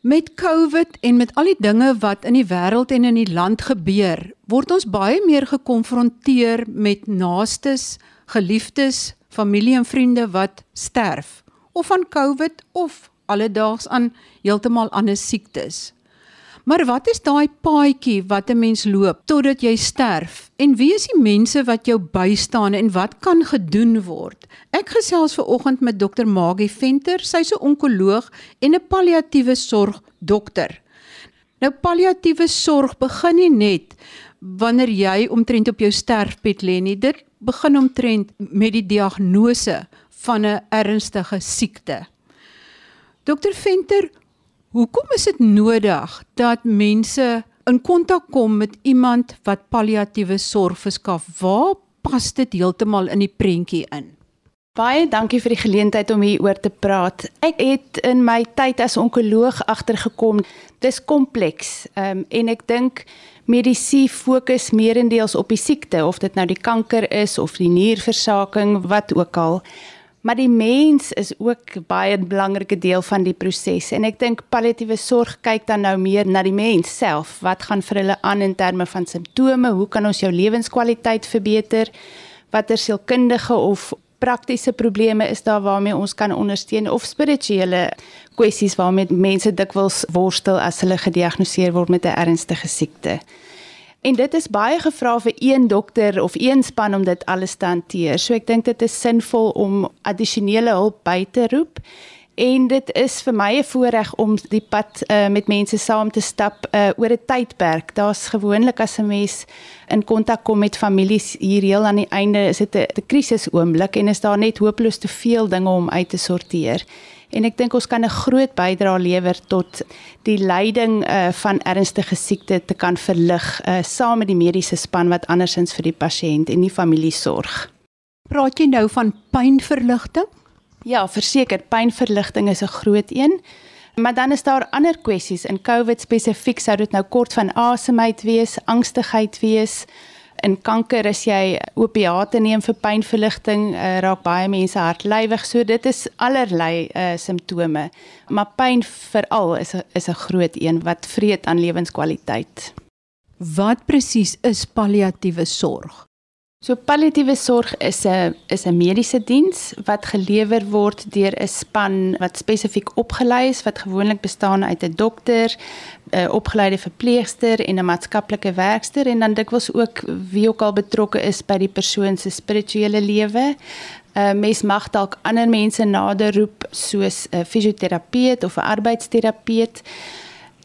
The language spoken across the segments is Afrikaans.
Met COVID en met al die dinge wat in die wêreld en in die land gebeur, word ons baie meer gekonfronteer met naastes, geliefdes, familie en vriende wat sterf of van COVID of alledaags aan heeltemal ander siektes. Maar wat is daai paadjie wat 'n mens loop totdat jy sterf? En wie is die mense wat jou bystaan en wat kan gedoen word? Ek gesels ver oggend met Dr. Maggie Venter, sy's 'n onkoloog en 'n palliatiewe sorg dokter. Nou palliatiewe sorg begin nie net wanneer jy omtrent op jou sterfbed lê nie. Dit begin omtrent met die diagnose van 'n ernstige siekte. Dokter Venter, Hoekom is dit nodig dat mense in kontak kom met iemand wat palliatiewe sorg verskaf? Waar pas dit heeltemal in die prentjie in? Baie dankie vir die geleentheid om hier oor te praat. Ek het in my tyd as onkoloog agtergekom, dis kompleks. Ehm um, en ek dink medisyne fokus meerendeels op die siekte of dit nou die kanker is of die nierversaking, wat ook al. Maar die mens is ook baie 'n belangrike deel van die proses en ek dink palliatiewe sorg kyk dan nou meer na die mens self. Wat gaan vir hulle aan in terme van simptome? Hoe kan ons jou lewenskwaliteit verbeter? Watter sielkundige of praktiese probleme is daar waarmee ons kan ondersteun of spirituele kwessies waarmee mense dikwels worstel as hulle gediagnoseer word met 'n ernstige siekte? En dit is baie gevra vir een dokter of een span om dit alles te hanteer. So ek dink dit is sinvol om addisionele hulp by te roep. En dit is vir my 'n voorreg om die pad uh, met mense saam te stap uh, oor 'n tydperk. Daar's gewoonlik as 'n mens in kontak kom met families hier heel aan die einde, is dit 'n krisisoomblik en is daar net hopeloos te veel dinge om uit te sorteer en ek dink ons kan 'n groot bydrae lewer tot die lyding uh, van ernstige siekte te kan verlig uh, saam met die mediese span wat andersins vir die pasiënt en die familie sorg. Praat jy nou van pynverligting? Ja, verseker, pynverligting is 'n groot een. Maar dan is daar ander kwessies in COVID spesifiek sou dit nou kort van asemheid wees, angstigheid wees, in kanker as jy opiate neem vir pynverligting, uh, raak baie mense hartlywig. So dit is allerlei uh, simptome. Maar pyn veral is is 'n groot een wat vreet aan lewenskwaliteit. Wat presies is palliatiewe sorg? So palliatiewe sorg is 'n is 'n mediese diens wat gelewer word deur 'n span wat spesifiek opgelei is wat gewoonlik bestaan uit 'n dokter, 'n opgeleide verpleegster en 'n maatskaplike werkster en dan dikwels ook wie ook al betrokke is by die persoon se spirituele lewe. 'n uh, Mens mag dalk ander mense nader roep soos 'n fisioterapeut of 'n arbeidsterapeut.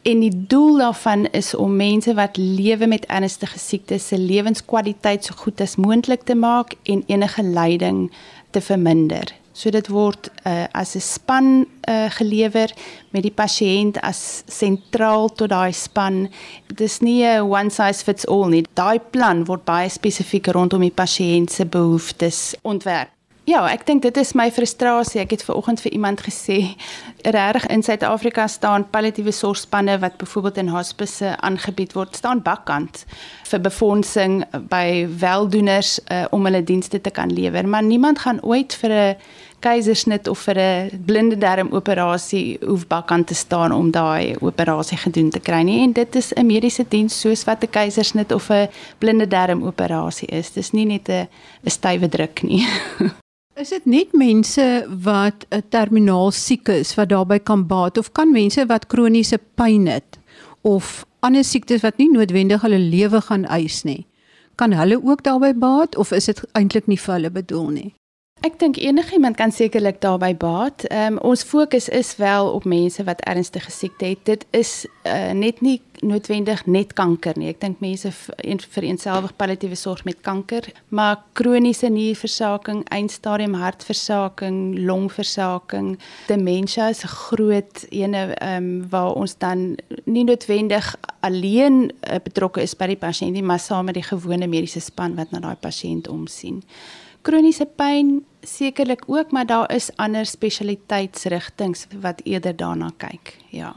En die doel daarvan is om mense wat lewe met ernstige siektes se lewenskwaliteit so goed as moontlik te maak en enige lyding te verminder. So dit word uh, as 'n span uh, gelewer met die pasiënt as sentraal tot daai span. Dit is nie 'n one size fits all nie. Daai plan word baie spesifiek rondom die pasiënt se behoeftes ontwerp. Ja, ek dink dit is my frustrasie. Ek het ver oggend vir iemand gesê, regtig in Suid-Afrika staan palliatiewe sorgspanne wat byvoorbeeld in hospisse aangebied word, staan bakkant vir befondsing by weldoeners uh, om hulle dienste te kan lewer, maar niemand gaan ooit vir 'n keisersnit of vir 'n blinde darm operasie hoef bakkant te staan om daai operasie gedoen te kry nie. En dit is 'n mediese diens soos wat 'n keisersnit of 'n blinde darm operasie is. Dis nie net 'n 'n stywe druk nie. Is dit net mense wat 'n terminaal siek is wat daarbey kan baat of kan mense wat kroniese pyn het of ander siektes wat nie noodwendig hulle lewe gaan eis nie, kan hulle ook daarbey baat of is dit eintlik nie vir hulle bedoel nie? Ek dink enigiemand kan sekerlik daarbey baat. Ehm um, ons fokus is wel op mense wat ernstige siekte het. Dit is uh, net nie noodwendig net kanker nie. Ek dink mense vereenselwig palliatiewe sorg met kanker, maar kroniese nierversaking, eindstadium hartversaking, longversaking, demensie is 'n groot ene ehm um, waar ons dan nie noodwendig alleen uh, betrokke is by die pasiënt nie, maar saam met die gewone mediese span wat na daai pasiënt omsien kroniese pyn sekerlik ook, maar daar is ander spesialiteitsrigtinge wat eerder daarna kyk. Ja.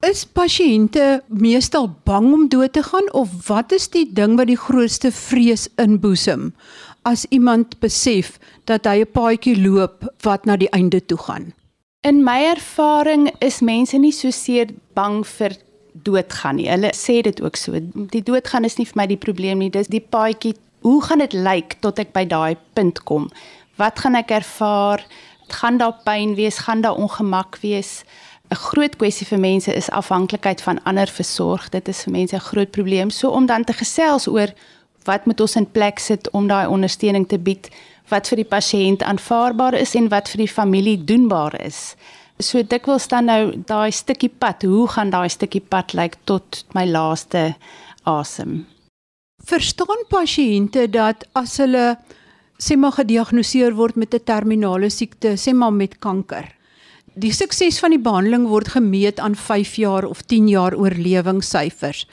Is pasiënte meestal bang om dood te gaan of wat is die ding wat die grootste vrees inboesem as iemand besef dat hy 'n paadjie loop wat na die einde toe gaan? In my ervaring is mense nie so seer bang vir doodgaan nie. Hulle sê dit ook so. Die doodgaan is nie vir my die probleem nie. Dis die paadjie. Hoe gaan dit lyk tot ek by daai punt kom? Wat gaan ek ervaar? Gaan daar pyn wees? Gaan daar ongemak wees? 'n Groot kwessie vir mense is afhanklikheid van ander versorg. Dit is vir mense 'n groot probleem. So om dan te gesels oor wat moet ons in plek sit om daai ondersteuning te bied wat vir die pasiënt aanvaarbaar is en wat vir die familie doenbaar is. So dikwels dan nou daai stukkie pad, hoe gaan daai stukkie pad lyk tot my laaste asem? Verstaan pasiënte dat as hulle sê maar gediagnoseer word met 'n terminale siekte, sê maar met kanker. Die sukses van die behandeling word gemeet aan 5 jaar of 10 jaar oorlewingssyfers.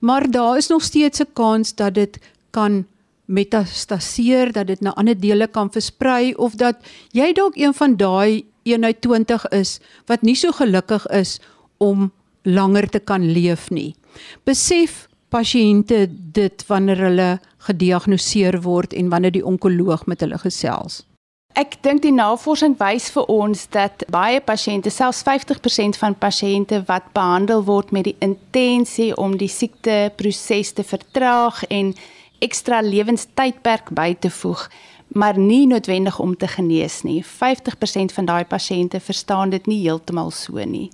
Maar daar is nog steeds 'n kans dat dit kan metastaseer, dat dit na ander dele kan versprei of dat jy dalk een van daai 1 uit 20 is wat nie so gelukkig is om langer te kan leef nie. Besef pasiënte dit wanneer hulle gediagnoseer word en wanneer die onkoloog met hulle gesels. Ek dink die navorsing wys vir ons dat baie pasiënte, selfs 50% van pasiënte wat behandel word met die intensie om die siekteproses te vertraag en ekstra lewenstydperk by te voeg, maar nie noodwendig om te genees nie. 50% van daai pasiënte verstaan dit nie heeltemal so nie.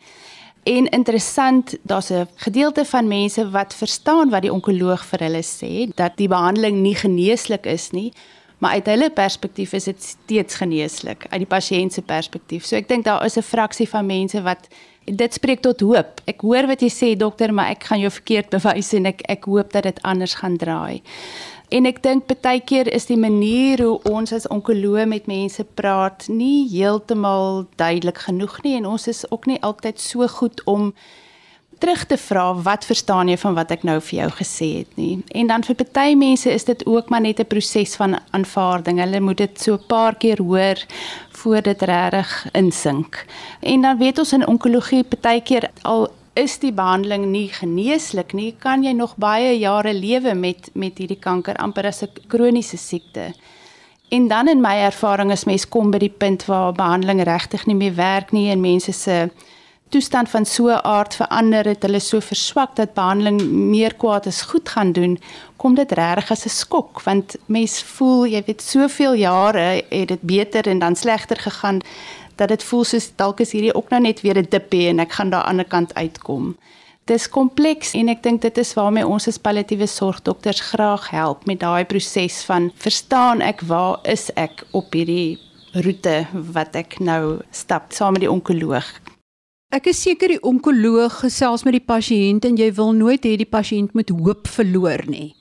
En interessant, daar's 'n gedeelte van mense wat verstaan wat die onkoloog vir hulle sê, dat die behandeling nie geneeslik is nie, maar uit hulle perspektief is dit steeds geneeslik uit die pasiënt se perspektief. So ek dink daar is 'n fraksie van mense wat dit spreek tot hoop. Ek hoor wat jy sê dokter, maar ek gaan jou verkeerd bewys en ek ek hoop dat dit anders gaan draai. En ek dink baie keer is die manier hoe ons as onkoloë met mense praat nie heeltemal duidelik genoeg nie en ons is ook nie altyd so goed om terug te vra wat verstaan jy van wat ek nou vir jou gesê het nie. En dan vir baie mense is dit ook maar net 'n proses van aanvaarding. Hulle moet dit so 'n paar keer hoor voor dit regtig insink. En dan weet ons in onkologie baie keer al is die behandeling nie geneeslik nie, kan jy nog baie jare lewe met met hierdie kanker amper as 'n kroniese siekte. En dan in my ervaring is mens kom by die punt waar behandeling regtig nie meer werk nie en mense se toestand van so 'n aard verander het, hulle so verswak dat behandeling meer kwaad as goed gaan doen, kom dit regtig as 'n skok want mens voel, jy weet, soveel jare het dit beter en dan slegter gegaan dat dit voel soos dalk is hierdie ook nou net weer 'n dippie en ek gaan daar aan die ander kant uitkom. Dis kompleks en ek dink dit is waarmee ons as palliatiewe sorgdokters graag help met daai proses van verstaan ek waar is ek op hierdie roete wat ek nou stap saam met die onkoloog. Ek is seker die onkoloog gesels met die pasiënt en jy wil nooit hê die pasiënt moet hoop verloor nie.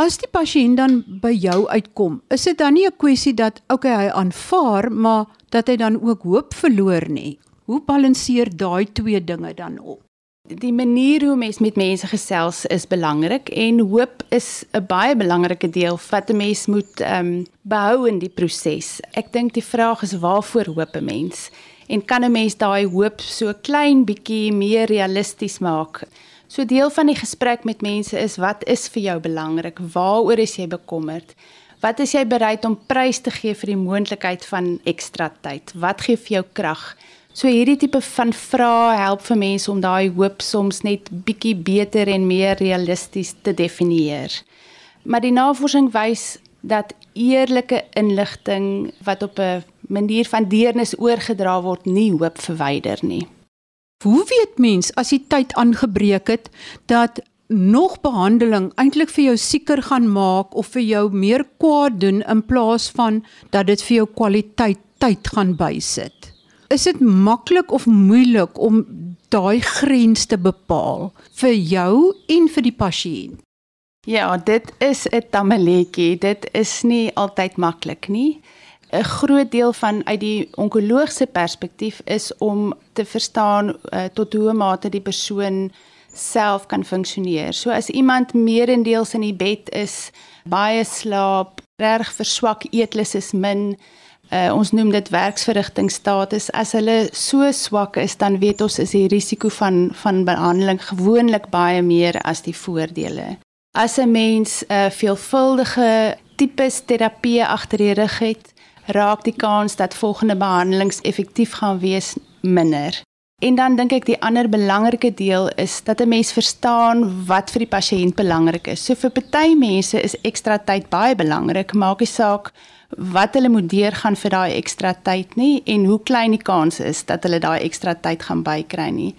As die pasiënt dan by jou uitkom, is dit dan nie 'n kwessie dat okay hy aanvaar, maar dat hy dan ook hoop verloor nie. Hoe balanseer daai twee dinge dan op? Die manier hoe mens met mense gesels is belangrik en hoop is 'n baie belangrike deel wat 'n mens moet ehm um, behou in die proses. Ek dink die vraag is waarvoor hoop 'n mens? En kan 'n mens daai hoop so klein bietjie meer realisties maak? So deel van die gesprek met mense is wat is vir jou belangrik? Waaroor is jy bekommerd? Wat is jy bereid om prys te gee vir die moontlikheid van ekstra tyd? Wat gee vir jou krag? So hierdie tipe van vrae help vir mense om daai hoop soms net bietjie beter en meer realisties te definieer. Maar die navorsing wys dat eerlike inligting wat op 'n manier van deernis oorgedra word, nie hoop verwyder nie. Hoe weet mens as die tyd aangebreek het dat nog behandeling eintlik vir jou sieker gaan maak of vir jou meer kwaad doen in plaas van dat dit vir jou kwaliteit tyd gaan bysit. Is dit maklik of moeilik om daai grens te bepaal vir jou en vir die pasiënt? Ja, dit is 'n tamaletjie. Dit is nie altyd maklik nie. 'n Groot deel van uit die onkoloogse perspektief is om te verstaan uh, tot hoe mate die persoon self kan funksioneer. So as iemand meerendeels in die bed is, baie slaap, reg verswak, eetlus is min, uh, ons noem dit werksverrigtingstatus. As hulle so swak is, dan weet ons is die risiko van van behandeling gewoonlik baie meer as die voordele. As 'n mens 'n uh, veelvuldige tipes terapie agter die rug het, raak die kans dat volgende behandelings effektief gaan wees minder. En dan dink ek die ander belangrike deel is dat 'n mens verstaan wat vir die pasiënt belangrik is. So vir party mense is ekstra tyd baie belangrik, maak nie saak wat hulle moet deurgaan vir daai ekstra tyd nie en hoe klein die kans is dat hulle daai ekstra tyd gaan bykry nie.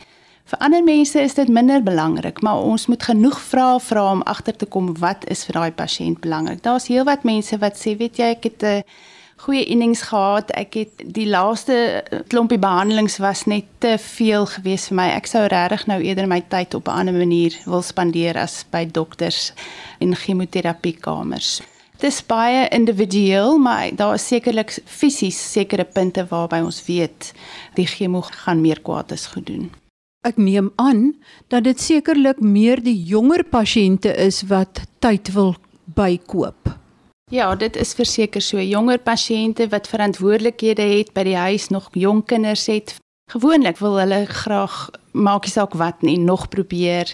Vir ander mense is dit minder belangrik, maar ons moet genoeg vrae vra om agter te kom wat is vir daai pasiënt belangrik. Daar's heelwat mense wat sê, weet jy, ek het 'n goeie innings gehad. Ek het die laaste klompie behandelings was net te veel geweest vir my. Ek sou regtig nou eerder my tyd op 'n ander manier wil spandeer as by dokters en chemoterapiekamers. Dit is baie individueel, maar daar is sekerlik fisies sekere punte waarby ons weet die chemo gaan meer kwaad as goed doen. Ek neem aan dat dit sekerlik meer die jonger pasiënte is wat tyd wil bykoop. Ja, dit is verseker so. Jonger pasiënte wat verantwoordelikhede het by die huis, nog jong kinders het. Gewoonlik wil hulle graag maak nie saak wat nie, nog probeer.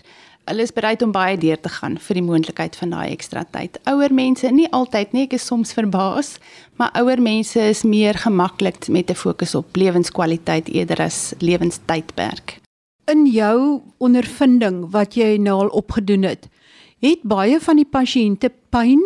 Hulle is bereid om baie deur te gaan vir die moontlikheid van daai ekstra tyd. Ouer mense, nie altyd nie, ek is soms verbaas, maar ouer mense is meer gemaklik met 'n fokus op lewenskwaliteit eerder as lewenstydperk in jou ondervinding wat jy nou al opgedoen het, het baie van die pasiënte pyn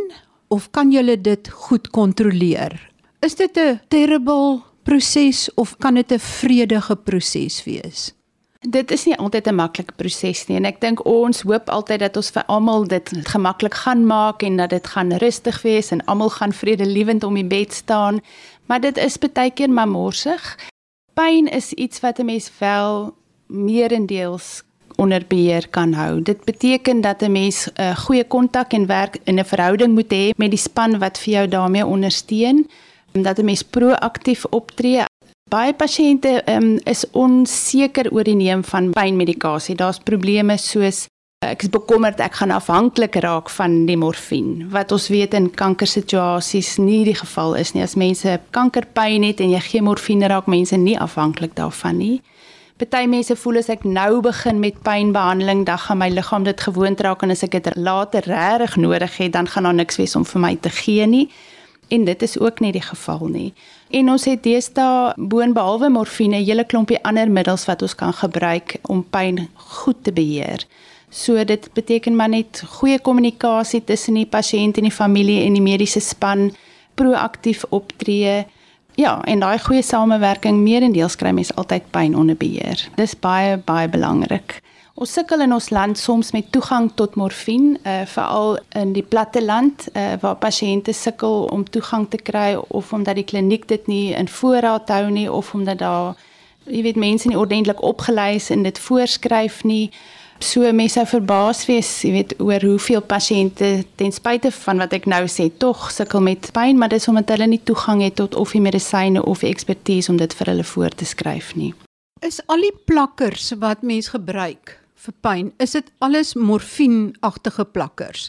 of kan jy dit goed kontroleer? Is dit 'n terrible proses of kan dit 'n vredige proses wees? Dit is nie altyd 'n maklike proses nie en ek dink ons hoop altyd dat ons vir almal dit gemaklik gaan maak en dat dit gaan rustig wees en almal gaan vredelewend om die bed staan, maar dit is baie keer maar morsig. Pyn is iets wat 'n mens wel meerendeels onder beheer kan hou. Dit beteken dat 'n mens 'n uh, goeie kontak en werk in 'n verhouding moet hê met die span wat vir jou daarmee ondersteun, dat 'n mens proaktief optree. Baie pasiënte um, is onseker oor die neem van pynmedikasie. Daar's probleme soos ek is bekommerd ek gaan afhanklik raak van die morfine wat ons weet in kankersituasies nie die geval is nie as mense kankerpyn het en jy gee morfine raak mense nie afhanklik daarvan nie Party mense voel as ek nou begin met pynbehandeling, dan gaan my liggaam dit gewoond raak en as ek dit later regtig nodig het, dan gaan daar niks wees om vir my te gee nie. En dit is ook nie die geval nie. En ons het deesdae boonbehalwe morfine 'n hele klompie ander middels wat ons kan gebruik om pyn goed te beheer. So dit beteken maar net goeie kommunikasie tussen die pasiënt en die familie en die mediese span, proaktief optree Ja, en daai goeie samewerking meerendeels kry mens altyd pyn onder beheer. Dis baie baie belangrik. Ons sukkel in ons land soms met toegang tot morfine, uh, veral in die platte land uh, waar pasiënte sukkel om toegang te kry of omdat die kliniek dit nie in voorraad hou nie of omdat daar jy weet mense nie ordentlik opgelei is en dit voorskryf nie. So mense sou verbaas wees, jy weet, oor hoeveel pasiënte ten spyte van wat ek nou sê, tog sukkel met pyn, maar dis omdat hulle nie toegang het tot of die medisyne of die ekspertise om dit vir hulle voor te skryf nie. Is al die plakkers wat mens gebruik vir pyn, is dit alles morfienagtige plakkers?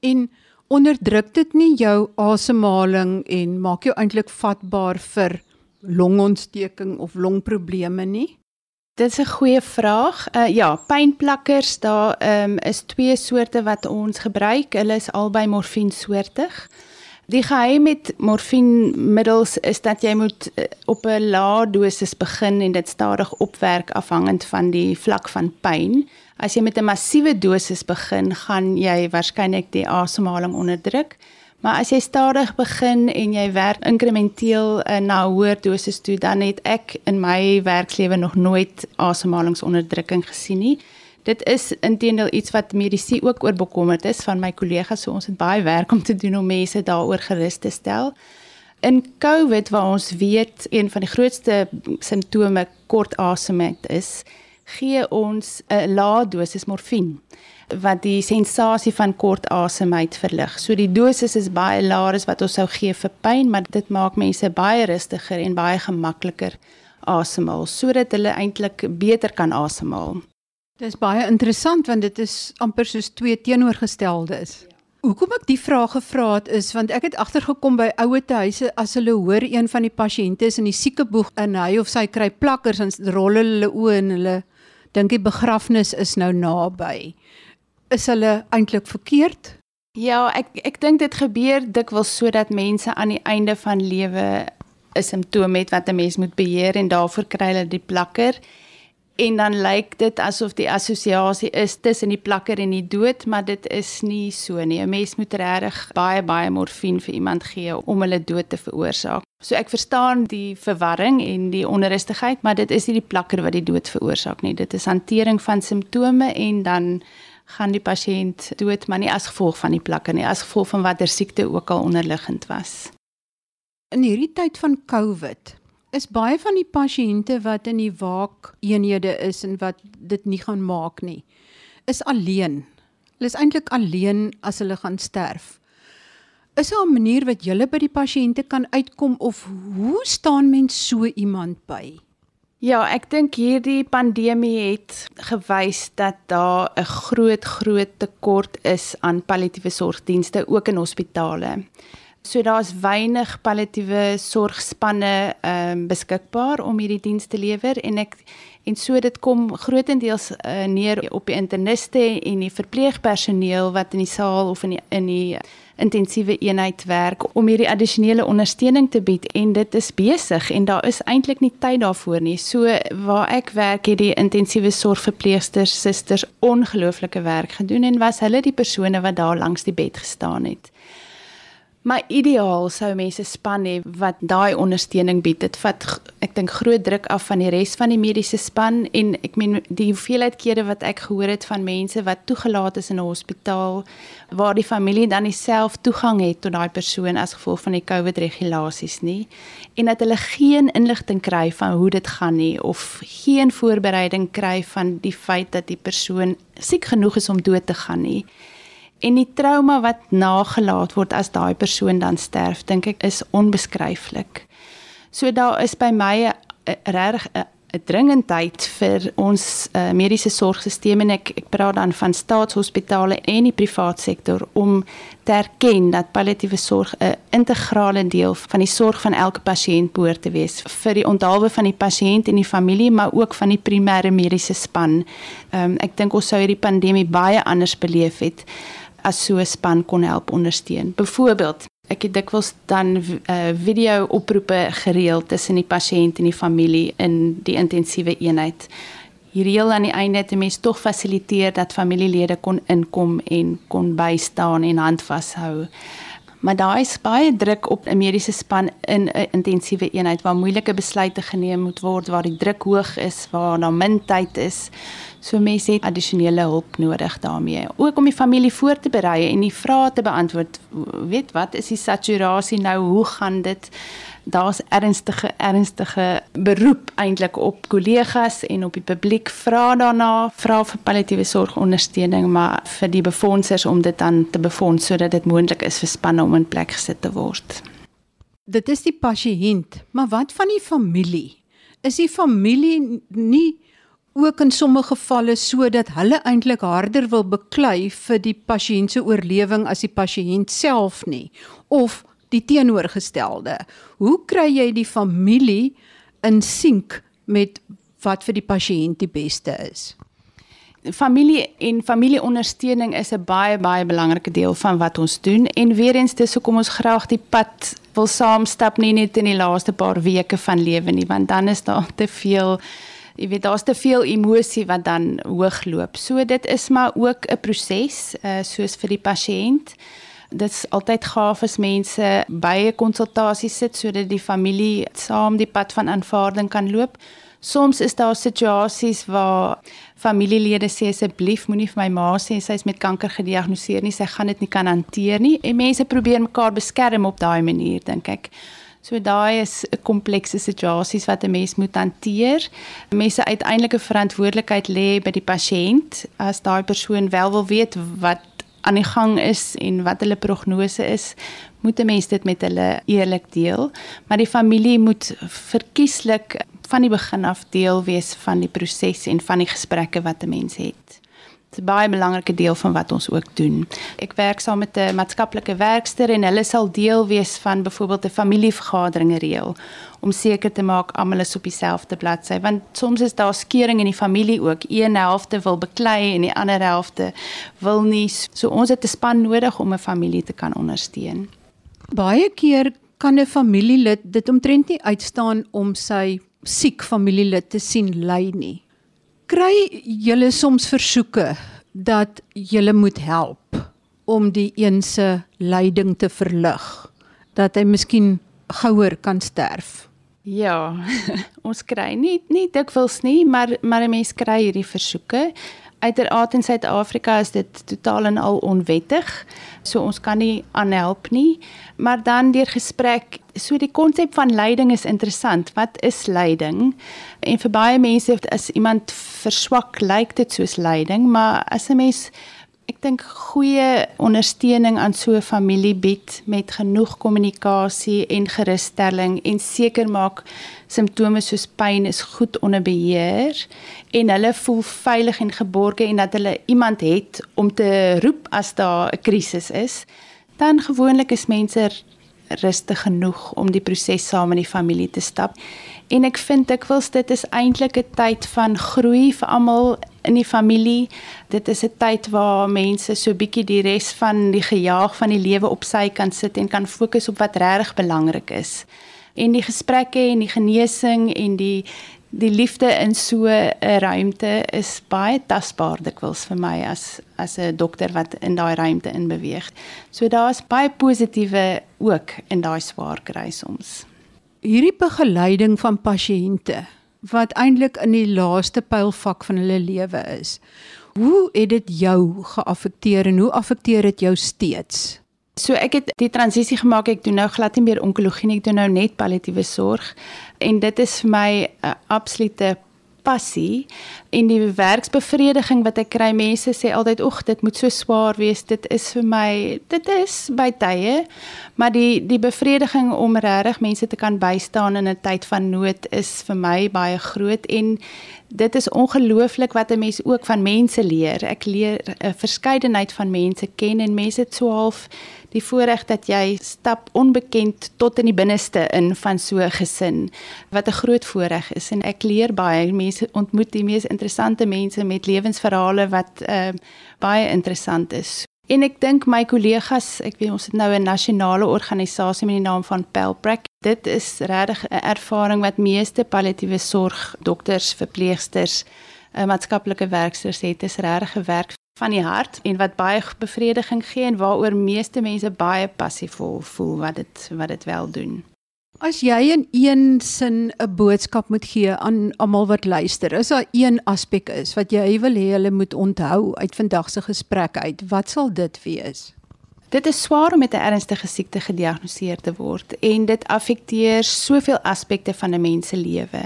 En onderdruk dit nie jou asemhaling en maak jou eintlik vatbaar vir longontsteking of longprobleme nie? Dit is 'n goeie vraag. Uh ja, pynplakkers, daar um, is twee soorte wat ons gebruik. Hulle is albei morfiensoortig. Die geheim met morfienmiddels is dat jy moet uh, op 'n lae dosis begin en dit stadig opwerk afhangend van die vlak van pyn. As jy met 'n massiewe dosis begin, gaan jy waarskynlik die asemhaling onderdruk. Maar as jy stadig begin en jy werk inkrementeel uh, na 'n hoër dosis toe, dan het ek in my werkslewe nog nooit asemhalingsonderdrukking gesien nie. Dit is intendeel iets wat medisy ook oor bekommerd is van my kollegas, so ons het baie werk om te doen om mense daaroor gerus te stel. In COVID waar ons weet een van die grootste simptome kort asemheid is, gee ons 'n lae dosis morfine wat die sensasie van kort asemheid verlig. So die dosis is baie laer as wat ons sou gee vir pyn, maar dit maak mense baie rustiger en baie gemakliker asemhaal sodat hulle eintlik beter kan asemhaal. Dis baie interessant want dit is amper soos twee teenoorgesteldes. Hoekom ek die vraag gevra het is want ek het agtergekom by ouer huise as hulle hoor een van die pasiënte is in die siekeboeg en hy of sy kry plakkers en rol hulle oë en hulle dink die begrafnis is nou naby is hulle eintlik verkeerd? Ja, ek ek dink dit gebeur dikwels sodat mense aan die einde van lewe 'n simptoom het wat 'n mens moet beheer en daarvoor kry hulle die plakker en dan lyk dit asof die assosiasie is tussen die plakker en die dood, maar dit is nie so nie. 'n Mens moet regtig baie baie morfine vir iemand gee om hulle dood te veroorsaak. So ek verstaan die verwarring en die onrustigheid, maar dit is nie die plakker wat die dood veroorsaak nie. Dit is hantering van simptome en dan gaan die pasiënt dood, maar nie as gevolg van die plakker nie, as gevolg van watter siekte ook al onderliggend was. In hierdie tyd van COVID is baie van die pasiënte wat in die waak eenhede is en wat dit nie gaan maak nie, is alleen. Hulle is eintlik alleen as hulle gaan sterf. Is daar 'n manier wat jy by die pasiënte kan uitkom of hoe staan mens so iemand by? Ja, ek dink hierdie pandemie het gewys dat daar 'n groot groot tekort is aan palliatiewe sorgdienste ook in hospitale. So daar's weinig palliatiewe sorgspanne ehm um, beskikbaar om hierdie diens te lewer en ek en so dit kom grootendeels uh, neer op die interniste en die verpleegpersoneel wat in die saal of in die in die intensiewe eenheid werk om hierdie addisionele ondersteuning te bied en dit is besig en daar is eintlik nie tyd daarvoor nie. So waar ek werk het die intensiewe sorgverpleegsters susters ongelooflike werk gedoen en was hulle die persone wat daar langs die bed gestaan het. Maar ideaal sou mense span hê wat daai ondersteuning bied. Dit vat ek dink groot druk af van die res van die mediese span en ek meen die hoeveelheid kere wat ek gehoor het van mense wat toegelaat is in 'n hospitaal waar die familie dan self toegang het tot daai persoon as gevolg van die COVID regulasies nie en dat hulle geen inligting kry van hoe dit gaan nie of geen voorbereiding kry van die feit dat die persoon siek genoeg is om dood te gaan nie en die trauma wat nagelaat word as daai persoon dan sterf, dink ek is onbeskryflik. So daar is by my regtig 'n dringendheid vir ons uh, mediese sorgstelsel en ek ek praat dan van staatshospitale en die privaat sektor om te erken dat palliatiewe sorg 'n integrale deel van die sorg van elke pasiënt behoort te wees vir die onthaalwe van die pasiënt en die familie maar ook van die primêre mediese span. Um, ek dink ons sou hierdie pandemie baie anders beleef het as so 'n span kon help ondersteun. Byvoorbeeld, ek het dikwels dan uh, video oproepe gereël tussen die pasiënt en die familie in die intensiewe eenheid. Hierdie heel aan die einde het mense tog fasiliteer dat familielede kon inkom en kon bystaan en hand vashou. Maar daar is baie druk op 'n mediese span in 'n intensiewe eenheid waar moeilike besluite geneem moet word, waar die druk hoog is, waar daar min tyd is. So mense het addisionele hulp nodig daarmee. Ook om die familie voor te berei en die vrae te beantwoord. Weet wat is die saturasie nou? Hoe gaan dit? Daar's ernstige ernstige beroep eintlik op kollegas en op die publiek vra daarna, vra vir palliatiewe sorgondersteuning, maar vir die befondsers om dit dan te befonds sodat dit moontlik is vir spanne om in plek gesit te word. Dit is die pasiënt, maar wat van die familie? Is die familie nie ook in sommige gevalle sodat hulle eintlik harder wil beklei vir die pasiënt se oorlewing as die pasiënt self nie of die teenoorgestelde. Hoe kry jy die familie in sink met wat vir die pasiënt die beste is? Familie en familieondersteuning is 'n baie baie belangrike deel van wat ons doen en weer eens dis hoekom ons graag die pad wil saamstap nie net in die laaste paar weke van lewe nie want dan is daar te veel jy weet daar's te veel emosie wat dan hoogloop. So dit is maar ook 'n proses uh, soos vir die pasiënt. Dit is altyd gaaf as mense by 'n konsultasie sit sodat die familie saam die pad van aanvaarding kan loop. Soms is daar situasies waar familielede sê asseblief moenie vir my ma sê sy is met kanker gediagnoseer nie, sy gaan dit nie kan hanteer nie. En mense probeer mekaar beskerm op daai manier dink ek. So daai is 'n komplekse situasies wat 'n mens moet hanteer. Mense uiteindelike verantwoordelikheid lê by die pasiënt as daai persoon wel wil weet wat aan die gang is en wat hulle prognose is, moet 'n mens dit met hulle eerlik deel, maar die familie moet verkieslik van die begin af deel wees van die proses en van die gesprekke wat 'n mens het. Dit is 'n baie belangrike deel van wat ons ook doen. Ek werk saam met 'n maatskaplike werkster en hulle sal deel wees van byvoorbeeld 'n familievergadering reël om seker te maak almal is op dieselfde bladsy want soms is daar skeuring in die familie ook. Een helfte wil beklei en die ander helfte wil nie. So ons het 'n span nodig om 'n familie te kan ondersteun. Baie keer kan 'n familielid dit omtrent nie uitstaan om sy siek familielid te sien ly nie. Kry julle soms versoeke dat julle moet help om die een se lyding te verlig dat hy miskien gouer kan sterf. Ja, ons kry nie nie dikwels nie, maar maar 'n mens kry hierdie versoeke. Uiteraard in Suid-Afrika is dit totaal en al onwettig. So ons kan nie aanhelp nie. Maar dan deur gesprek, so die konsep van lyding is interessant. Wat is lyding? En vir baie mense as iemand verswak, lyk dit soos lyding, maar as 'n mens ek dink goeie ondersteuning aan so 'n familie bied met genoeg kommunikasie en gerusstelling en seker maak simptome soos pyn is goed onder beheer en hulle voel veilig en geborge en dat hulle iemand het om te roep as daar 'n krisis is dan gewoonlik is mense rustig genoeg om die proses saam met die familie te stap en ek vind ek wil dit is eintlik 'n tyd van groei vir almal in die familie. Dit is 'n tyd waar mense so bietjie die res van die gejaag van die lewe op sy kan sit en kan fokus op wat regtig belangrik is. En die gesprekke en die genesing en die die liefde in so 'n ruimte is baie tasbaar dikwels vir my as as 'n dokter wat in daai ruimte in beweeg. So daar's baie positiewe ook in daai swaar kry soms. Hierdie begeleiding van pasiënte wat eintlik in die laaste pylfak van hulle lewe is. Hoe het dit jou geaffekteer en hoe affekteer dit jou steeds? So ek het die transisie gemaak. Ek doen nou glad nie meer onkologie nie, ek doen nou net palliatiewe sorg. En dit is vir my 'n absolute passie. En die werksbevrediging wat ek kry mense sê altyd oek dit moet so swaar wees. Dit is vir my dit is by tye maar die die bevrediging om regtig mense te kan bystaan in 'n tyd van nood is vir my baie groot. En dit is ongelooflik wat 'n mens ook van mense leer. Ek leer 'n verskeidenheid van mense ken en mense het so half die voorreg dat jy stap onbekend tot in die binneste in van so 'n gesin. Wat 'n groot voorreg is en ek leer baie. Mense ontmoet die mees interessante mense met lewensverhale wat uh, baie interessant is. En ek dink my kollegas ek weet ons het nou 'n nasionale organisasie met die naam van Pelprac. Dit is regtig 'n ervaring wat meeste palliatiewe sorg dokters verpleegsters uh, maatskaplike werkers het. Is regtig 'n werk van die hart en wat baie bevrediging gee en waaroor meeste mense baie passievol voel wat dit wat dit wel doen. As jy in een sin 'n boodskap moet gee aan almal wat luister, is daar een aspek is wat jy wil hê hulle moet onthou uit vandag se gesprek uit, wat sal dit wees? Dit is swaar om met 'n ernstige siekte gediagnoseer te word en dit affekteer soveel aspekte van 'n mens se lewe.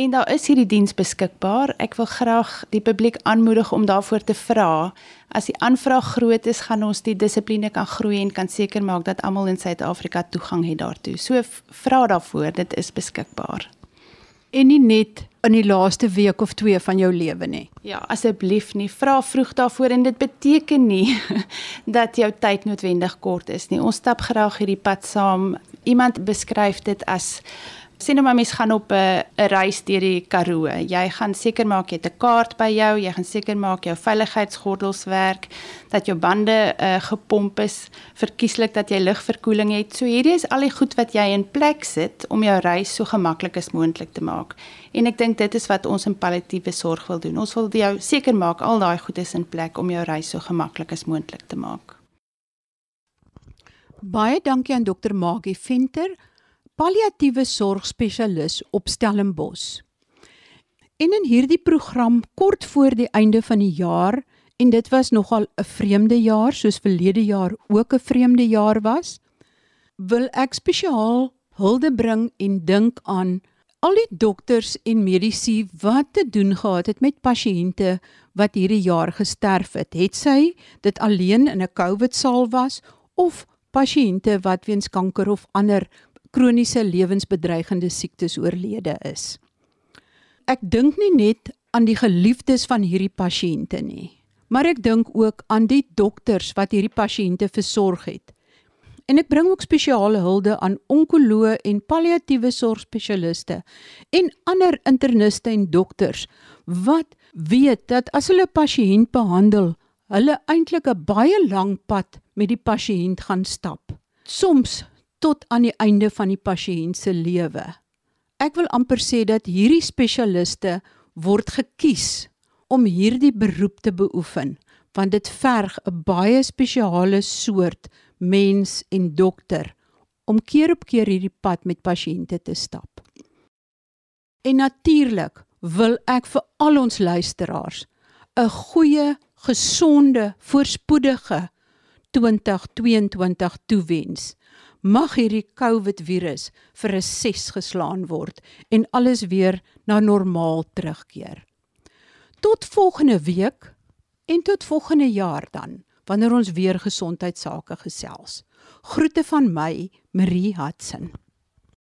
En daar is hierdie diens beskikbaar. Ek wil graag die publiek aanmoedig om daarvoor te vra. As die aanvraag groot is, gaan ons die dissipline kan groei en kan seker maak dat almal in Suid-Afrika toegang het daartoe. So vra daarvoor, dit is beskikbaar. En nie net in die laaste week of 2 van jou lewe nie. Ja, asseblief nie. Vra vroeg daarvoor en dit beteken nie dat jou tyd noodwendig kort is nie. Ons stap graag hierdie pad saam. Iemand beskryf dit as sien nou maar mens gaan op 'n 'n reis deur die Karoo. Jy gaan seker maak jy het 'n kaart by jou, jy gaan seker maak jou veiligheidsgordels werk, dat jou bande uh, gepomp is, verkieslik dat jy lugverkoeling het. So hierdie is al die goed wat jy in plek sit om jou reis so gemaklik as moontlik te maak. En ek dink dit is wat ons in palliatiewe sorg wil doen. Ons wil jou seker maak al daai goed is in plek om jou reis so gemaklik as moontlik te maak. Baie dankie aan dokter Magie Venter palliatiewe sorgspesialis op Stellenbosch. En in hierdie program kort voor die einde van die jaar en dit was nogal 'n vreemde jaar soos verlede jaar ook 'n vreemde jaar was, wil ek spesiaal hulde bring en dink aan al die dokters en medisy wat te doen gehad het met pasiënte wat hierdie jaar gesterf het. Het sy dit alleen in 'n COVID saal was of pasiënte wat weens kanker of ander kroniese lewensbedreigende siektes oorlede is. Ek dink nie net aan die geliefdes van hierdie pasiënte nie, maar ek dink ook aan die dokters wat hierdie pasiënte versorg het. En ek bring ook spesiale hulde aan onkoloë en palliatiewe sorgspesialiste en ander interniste en dokters wat weet dat as hulle 'n pasiënt behandel, hulle eintlik 'n baie lang pad met die pasiënt gaan stap. Soms tot aan die einde van die pasiënt se lewe. Ek wil amper sê dat hierdie spesialiste word gekies om hierdie beroep te beoefen want dit verg 'n baie spesiale soort mens en dokter om keer op keer hierdie pad met pasiënte te stap. En natuurlik wil ek vir al ons luisteraars 'n goeie, gesonde, voorspoedige 2022 toewens. Mag hierdie COVID virus vir 'n 6 geslaan word en alles weer na normaal terugkeer. Tot volgende week en tot volgende jaar dan wanneer ons weer gesondheidsake gesels. Groete van my, Marie Hudson.